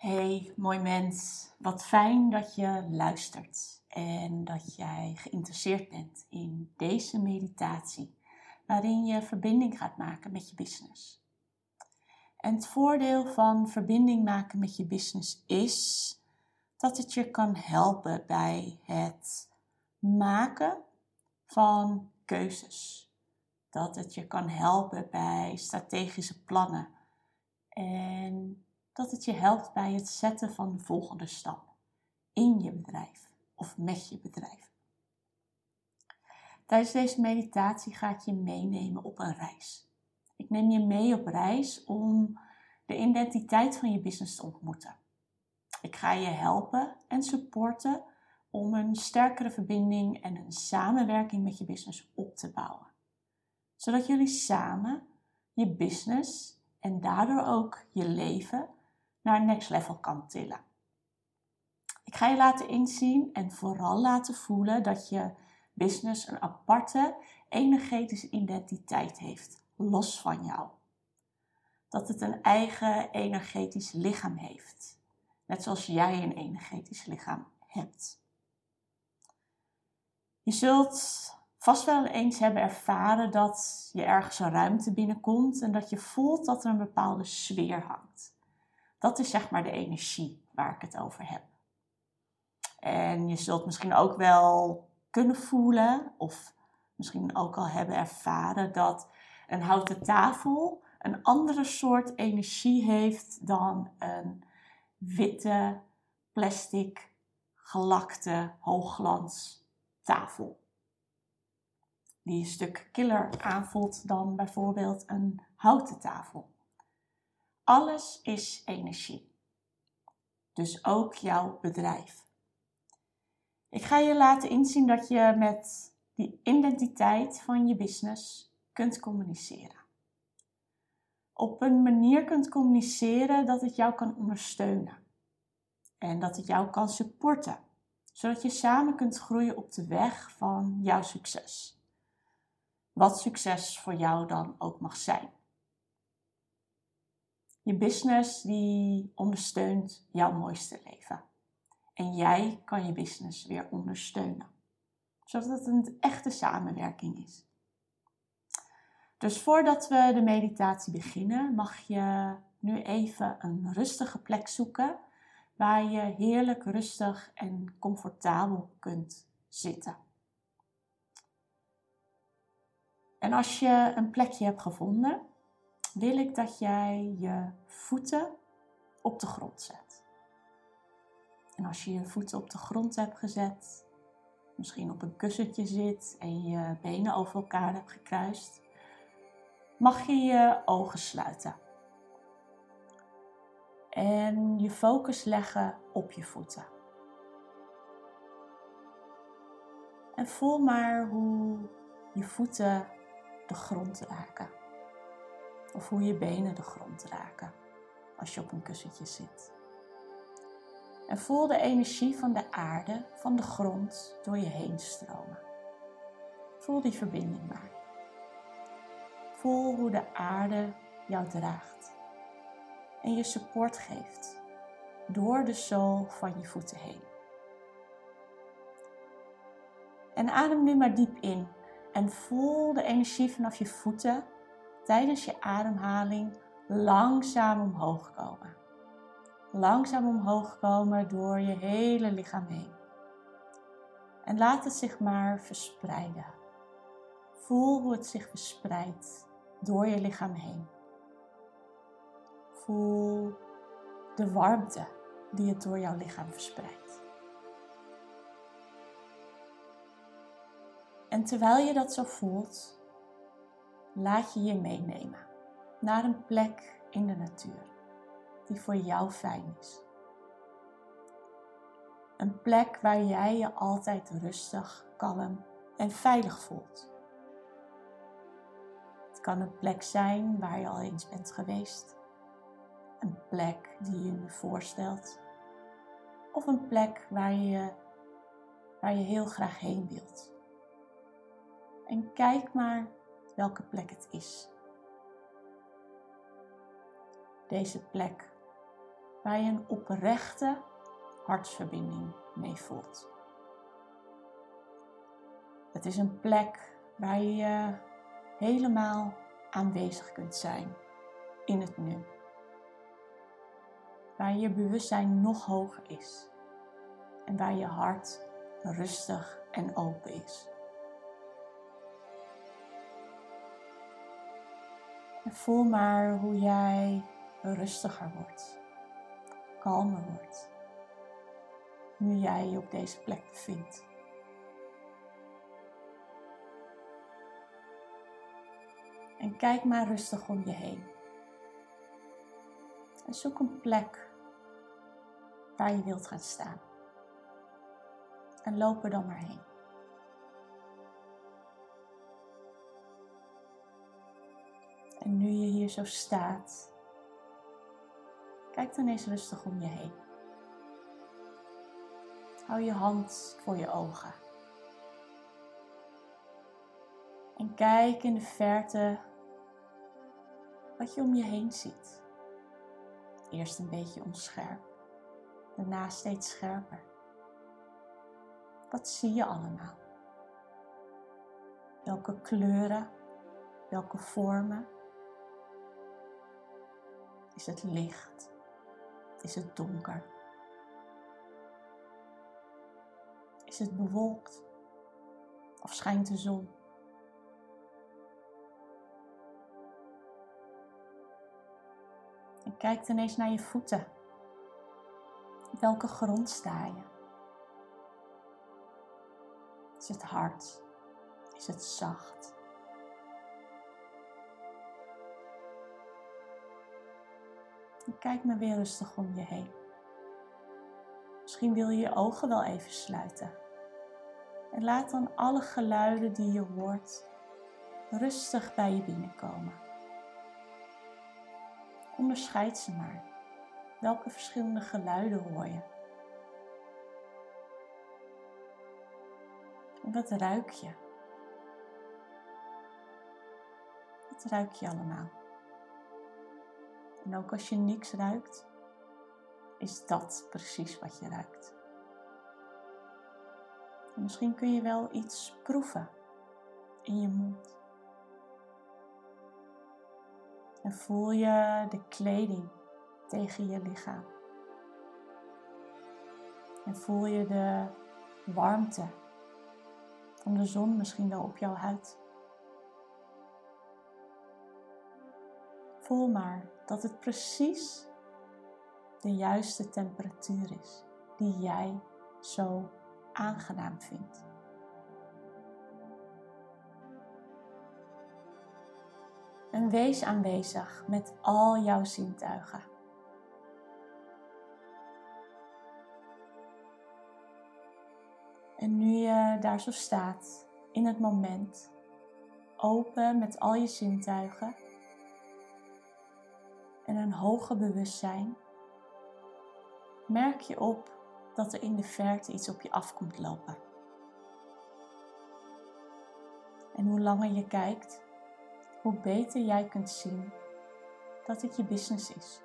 Hey, mooi mens. Wat fijn dat je luistert en dat jij geïnteresseerd bent in deze meditatie, waarin je verbinding gaat maken met je business. En het voordeel van verbinding maken met je business is dat het je kan helpen bij het maken van keuzes. Dat het je kan helpen bij strategische plannen. En dat het je helpt bij het zetten van de volgende stap in je bedrijf of met je bedrijf. Tijdens deze meditatie ga ik je meenemen op een reis. Ik neem je mee op reis om de identiteit van je business te ontmoeten. Ik ga je helpen en supporten om een sterkere verbinding en een samenwerking met je business op te bouwen. Zodat jullie samen je business en daardoor ook je leven naar next level kan tillen. Ik ga je laten inzien en vooral laten voelen dat je business een aparte energetische identiteit heeft, los van jou. Dat het een eigen energetisch lichaam heeft, net zoals jij een energetisch lichaam hebt. Je zult vast wel eens hebben ervaren dat je ergens een ruimte binnenkomt en dat je voelt dat er een bepaalde sfeer hangt. Dat is zeg maar de energie waar ik het over heb. En je zult misschien ook wel kunnen voelen, of misschien ook al hebben ervaren, dat een houten tafel een andere soort energie heeft dan een witte, plastic, gelakte, hoogglans tafel. Die een stuk killer aanvoelt dan bijvoorbeeld een houten tafel. Alles is energie. Dus ook jouw bedrijf. Ik ga je laten inzien dat je met die identiteit van je business kunt communiceren. Op een manier kunt communiceren dat het jou kan ondersteunen. En dat het jou kan supporten. Zodat je samen kunt groeien op de weg van jouw succes. Wat succes voor jou dan ook mag zijn. Je business die ondersteunt jouw mooiste leven. En jij kan je business weer ondersteunen. Zodat het een echte samenwerking is. Dus voordat we de meditatie beginnen, mag je nu even een rustige plek zoeken waar je heerlijk rustig en comfortabel kunt zitten. En als je een plekje hebt gevonden, wil ik dat jij je voeten op de grond zet. En als je je voeten op de grond hebt gezet, misschien op een kussentje zit en je benen over elkaar hebt gekruist, mag je je ogen sluiten. En je focus leggen op je voeten. En voel maar hoe je voeten de grond raken. Of hoe je benen de grond raken als je op een kussentje zit. En voel de energie van de aarde, van de grond door je heen stromen. Voel die verbinding maar. Voel hoe de aarde jou draagt en je support geeft door de zool van je voeten heen. En adem nu maar diep in en voel de energie vanaf je voeten tijdens je ademhaling langzaam omhoog komen. Langzaam omhoog komen door je hele lichaam heen. En laat het zich maar verspreiden. Voel hoe het zich verspreidt door je lichaam heen. Voel de warmte die het door jouw lichaam verspreidt. En terwijl je dat zo voelt, laat je je meenemen naar een plek in de natuur die voor jou fijn is. Een plek waar jij je altijd rustig, kalm en veilig voelt. Het kan een plek zijn waar je al eens bent geweest. Een plek die je je voorstelt. Of een plek waar je, waar je heel graag heen wilt. En kijk maar welke plek het is. Deze plek waar je een oprechte hartsverbinding mee voelt. Het is een plek waar je helemaal aanwezig kunt zijn in het nu. Waar je bewustzijn nog hoger is en waar je hart rustig en open is. En voel maar hoe jij rustiger wordt, kalmer wordt, nu jij je op deze plek bevindt. En kijk maar rustig om je heen. En zoek een plek waar je wilt gaan staan. En loop er dan maar heen. Nu je hier zo staat, kijk dan eens rustig om je heen. Hou je hand voor je ogen. En kijk in de verte wat je om je heen ziet. Eerst een beetje onscherp, daarna steeds scherper. Wat zie je allemaal? Welke kleuren, welke vormen? Is het licht? Is het donker? Is het bewolkt? Of schijnt de zon? En kijk ineens naar je voeten. Welke grond sta je? Is het hard? Is het zacht? En kijk maar weer rustig om je heen. Misschien wil je je ogen wel even sluiten. En laat dan alle geluiden die je hoort rustig bij je binnenkomen. Onderscheid ze maar. Welke verschillende geluiden hoor je? Wat ruik je? Wat ruik je allemaal? En ook als je niks ruikt, is dat precies wat je ruikt. En misschien kun je wel iets proeven in je mond. En voel je de kleding tegen je lichaam. En voel je de warmte van de zon misschien wel op jouw huid. Voel maar dat het precies de juiste temperatuur is die jij zo aangenaam vindt. En wees aanwezig met al jouw zintuigen. En nu je daar zo staat, in het moment, open met al je zintuigen en een hoger bewustzijn, merk je op dat er in de verte iets op je af komt lopen. En hoe langer je kijkt, hoe beter jij kunt zien dat het je business is.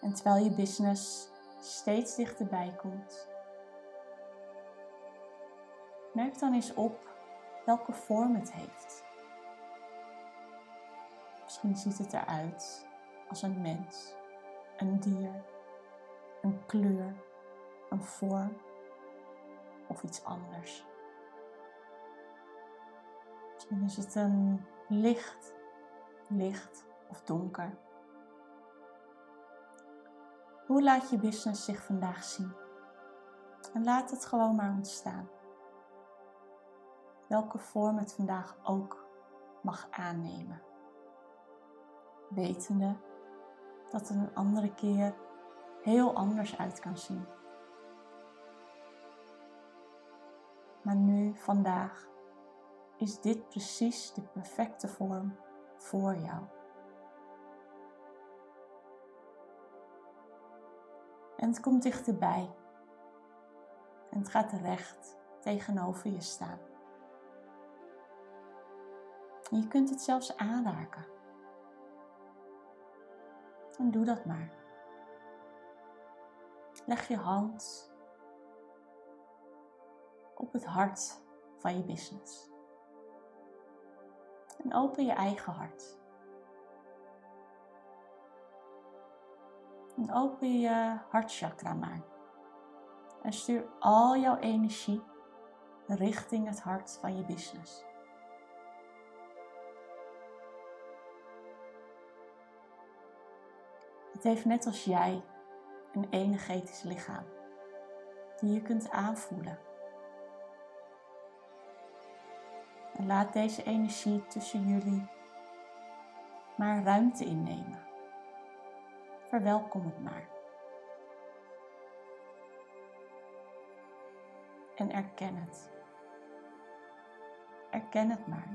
En terwijl je business steeds dichterbij komt, merk dan eens op welke vorm het heeft. Misschien ziet het eruit als een mens, een dier, een kleur, een vorm of iets anders. Misschien is het een licht, licht of donker. Hoe laat je business zich vandaag zien? En laat het gewoon maar ontstaan. Welke vorm het vandaag ook mag aannemen. Wetende dat het een andere keer heel anders uit kan zien. Maar nu, vandaag, is dit precies de perfecte vorm voor jou. En het komt dichterbij. En het gaat recht tegenover je staan. Je kunt het zelfs aanraken. En doe dat maar. Leg je hand op het hart van je business. En open je eigen hart. En open je hartchakra maar. En stuur al jouw energie richting het hart van je business. Het heeft net als jij een energetisch lichaam die je kunt aanvoelen. En laat deze energie tussen jullie maar ruimte innemen. Verwelkom het maar. En erken het. Erken het maar.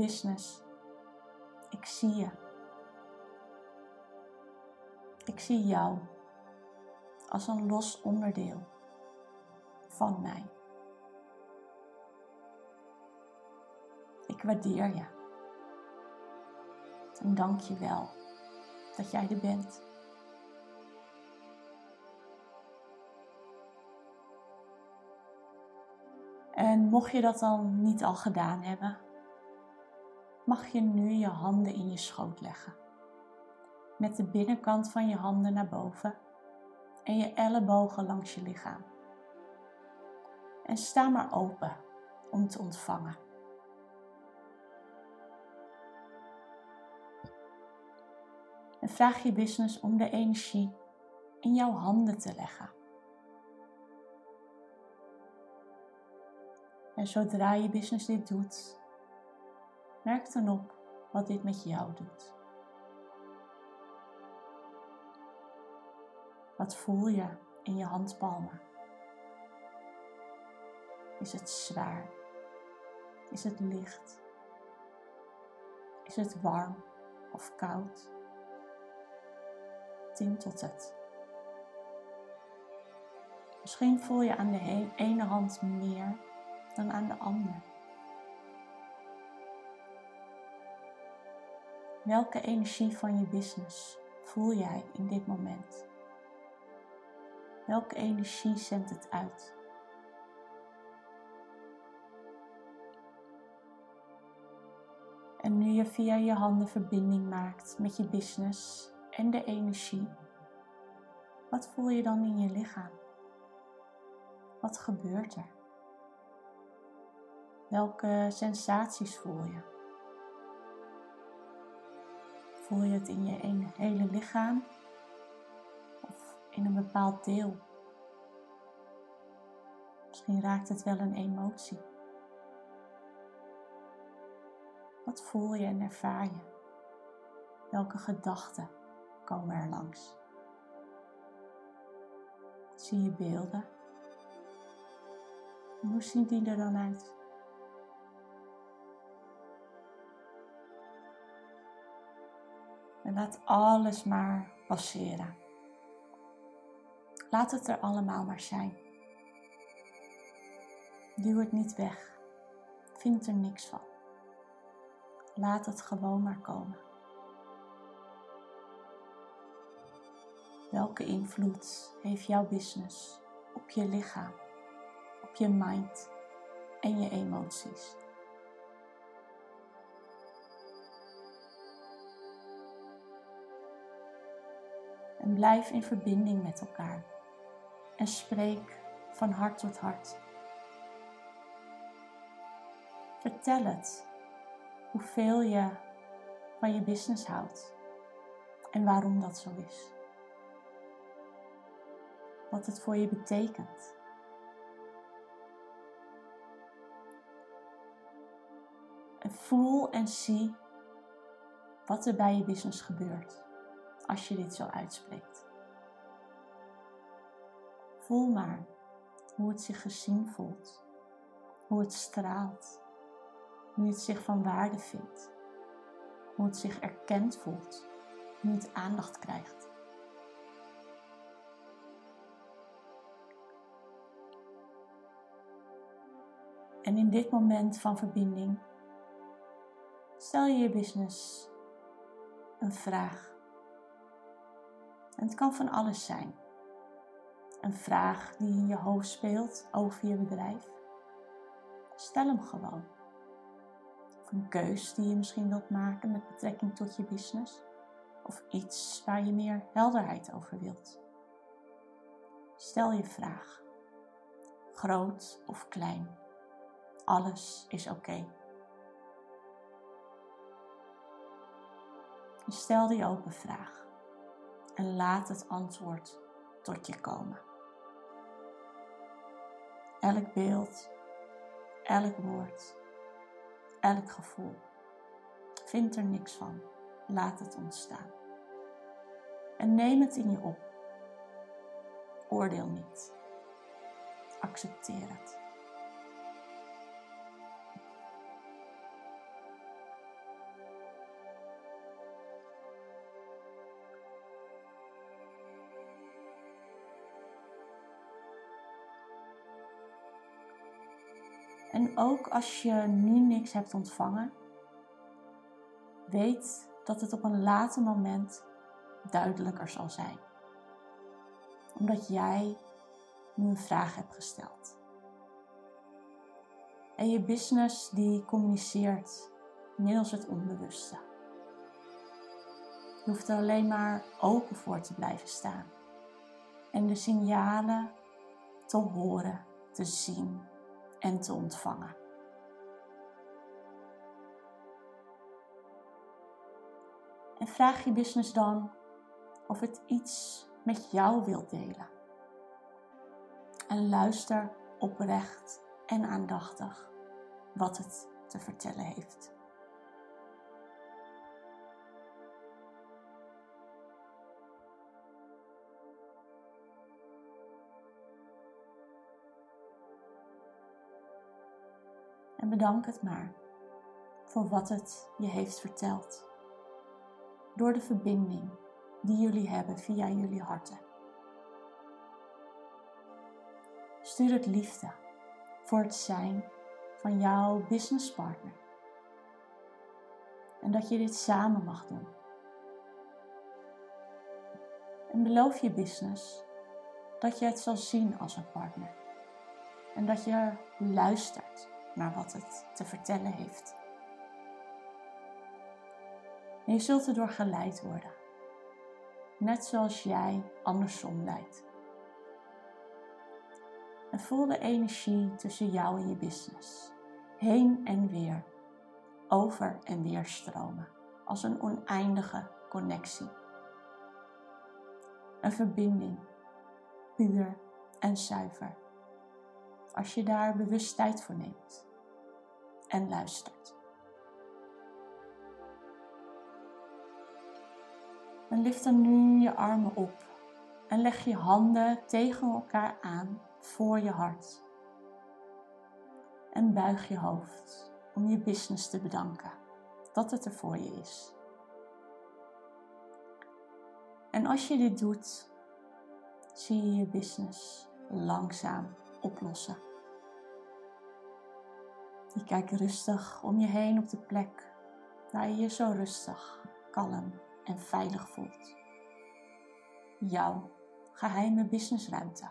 Business, ik zie je. Ik zie jou als een los onderdeel van mij. Ik waardeer je. En dank je wel dat jij er bent. En mocht je dat dan niet al gedaan hebben, mag je nu je handen in je schoot leggen. Met de binnenkant van je handen naar boven en je ellebogen langs je lichaam. En sta maar open om te ontvangen. En vraag je business om de energie in jouw handen te leggen. En zodra je business dit doet, merk dan op wat dit met jou doet. Wat voel je in je handpalmen? Is het zwaar? Is het licht? Is het warm of koud? Tintelt het? Misschien voel je aan de ene hand meer dan aan de ander. Welke energie van je business voel jij in dit moment? Welke energie zendt het uit? En nu je via je handen verbinding maakt met je business en de energie, wat voel je dan in je lichaam? Wat gebeurt er? Welke sensaties voel je? Voel je het in je hele lichaam of in een bepaald deel? Misschien raakt het wel een emotie. Wat voel je en ervaar je? Welke gedachten komen er langs? Zie je beelden? hoe zien die er dan uit? En laat alles maar passeren. Laat het er allemaal maar zijn. Duw het niet weg. Vind er niks van. Laat het gewoon maar komen. Welke invloed heeft jouw business op je lichaam, op je mind en je emoties? En blijf in verbinding met elkaar. En spreek van hart tot hart. Vertel het hoeveel je van je business houdt en waarom dat zo is. Wat het voor je betekent. En voel en zie wat er bij je business gebeurt als je dit zo uitspreekt. Voel maar hoe het zich gezien voelt, hoe het straalt, hoe het zich van waarde vindt, hoe het zich erkend voelt, hoe het aandacht krijgt. En in dit moment van verbinding Stel je je business een vraag. En het kan van alles zijn. Een vraag die in je hoofd speelt over je bedrijf. Stel hem gewoon. Of een keus die je misschien wilt maken met betrekking tot je business. Of iets waar je meer helderheid over wilt. Stel je vraag. Groot of klein. Alles is oké. Stel die open vraag en laat het antwoord tot je komen. Elk beeld, elk woord, elk gevoel. Vind er niks van. Laat het ontstaan. En neem het in je op. Oordeel niet. Accepteer het. En ook als je nu niks hebt ontvangen, weet dat het op een later moment duidelijker zal zijn. Omdat jij nu een vraag hebt gesteld. En je business die communiceert middels het onbewuste. Je hoeft er alleen maar open voor te blijven staan. En de signalen te horen, te zien en te ontvangen. En vraag je business dan of het iets met jou wilt delen. En luister oprecht en aandachtig wat het te vertellen heeft. En bedank het maar voor wat het je heeft verteld. Door de verbinding die jullie hebben via jullie harten. Stuur het liefde voor het zijn van jouw businesspartner. En dat je dit samen mag doen. En beloof je business dat je het zal zien als een partner. En dat je luistert naar wat het te vertellen heeft. En je zult erdoor geleid worden, net zoals jij andersom leidt. En voel de energie tussen jou en je business, heen en weer, over en weer stromen, als een oneindige connectie. Een verbinding, puur en zuiver. Als je daar bewust tijd voor neemt en luistert. En lift dan nu je armen op en leg je handen tegen elkaar aan voor je hart. En buig je hoofd om je business te bedanken dat het er voor je is. En als je dit doet, zie je je business langzaam oplossen. Je kijkt rustig om je heen op de plek waar je je zo rustig, kalm en veilig voelt. Jouw geheime businessruimte.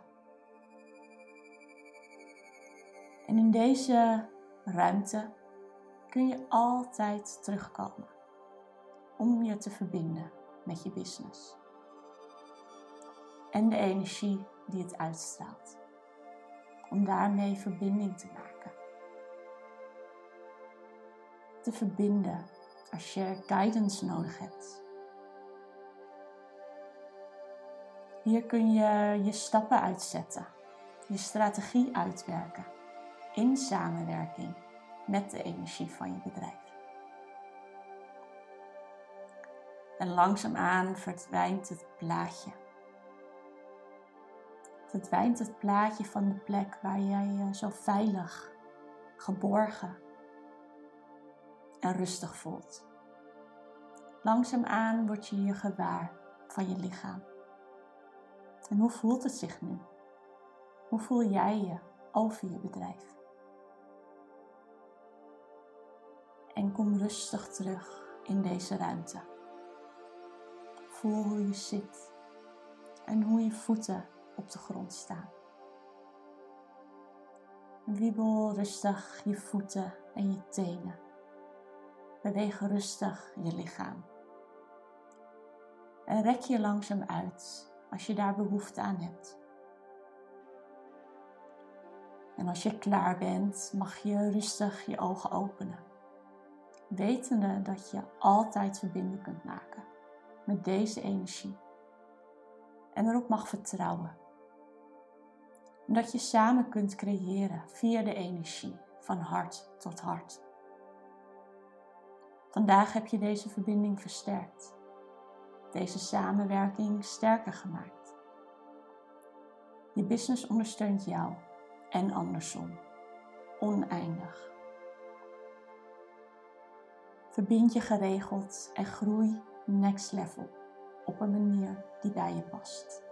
En in deze ruimte kun je altijd terugkomen om je te verbinden met je business. En de energie die het uitstraalt om daarmee verbinding te maken. Te verbinden als je guidance nodig hebt. Hier kun je je stappen uitzetten, je strategie uitwerken in samenwerking met de energie van je bedrijf. En langzaamaan verdwijnt het plaatje verdwijnt het plaatje van de plek waar jij je zo veilig, geborgen en rustig voelt. Langzaamaan word je je gewaar van je lichaam. En hoe voelt het zich nu? Hoe voel jij je over je bedrijf? En kom rustig terug in deze ruimte. Voel hoe je zit en hoe je voeten op de grond staan. Wiebel rustig je voeten en je tenen. Beweeg rustig je lichaam. En rek je langzaam uit als je daar behoefte aan hebt. En als je klaar bent, mag je rustig je ogen openen. Wetende dat je altijd verbinding kunt maken met deze energie. En erop mag vertrouwen. En dat je samen kunt creëren via de energie van hart tot hart. Vandaag heb je deze verbinding versterkt. Deze samenwerking sterker gemaakt. Je business ondersteunt jou en andersom. Oneindig. Verbind je geregeld en groei next level op een manier die bij je past.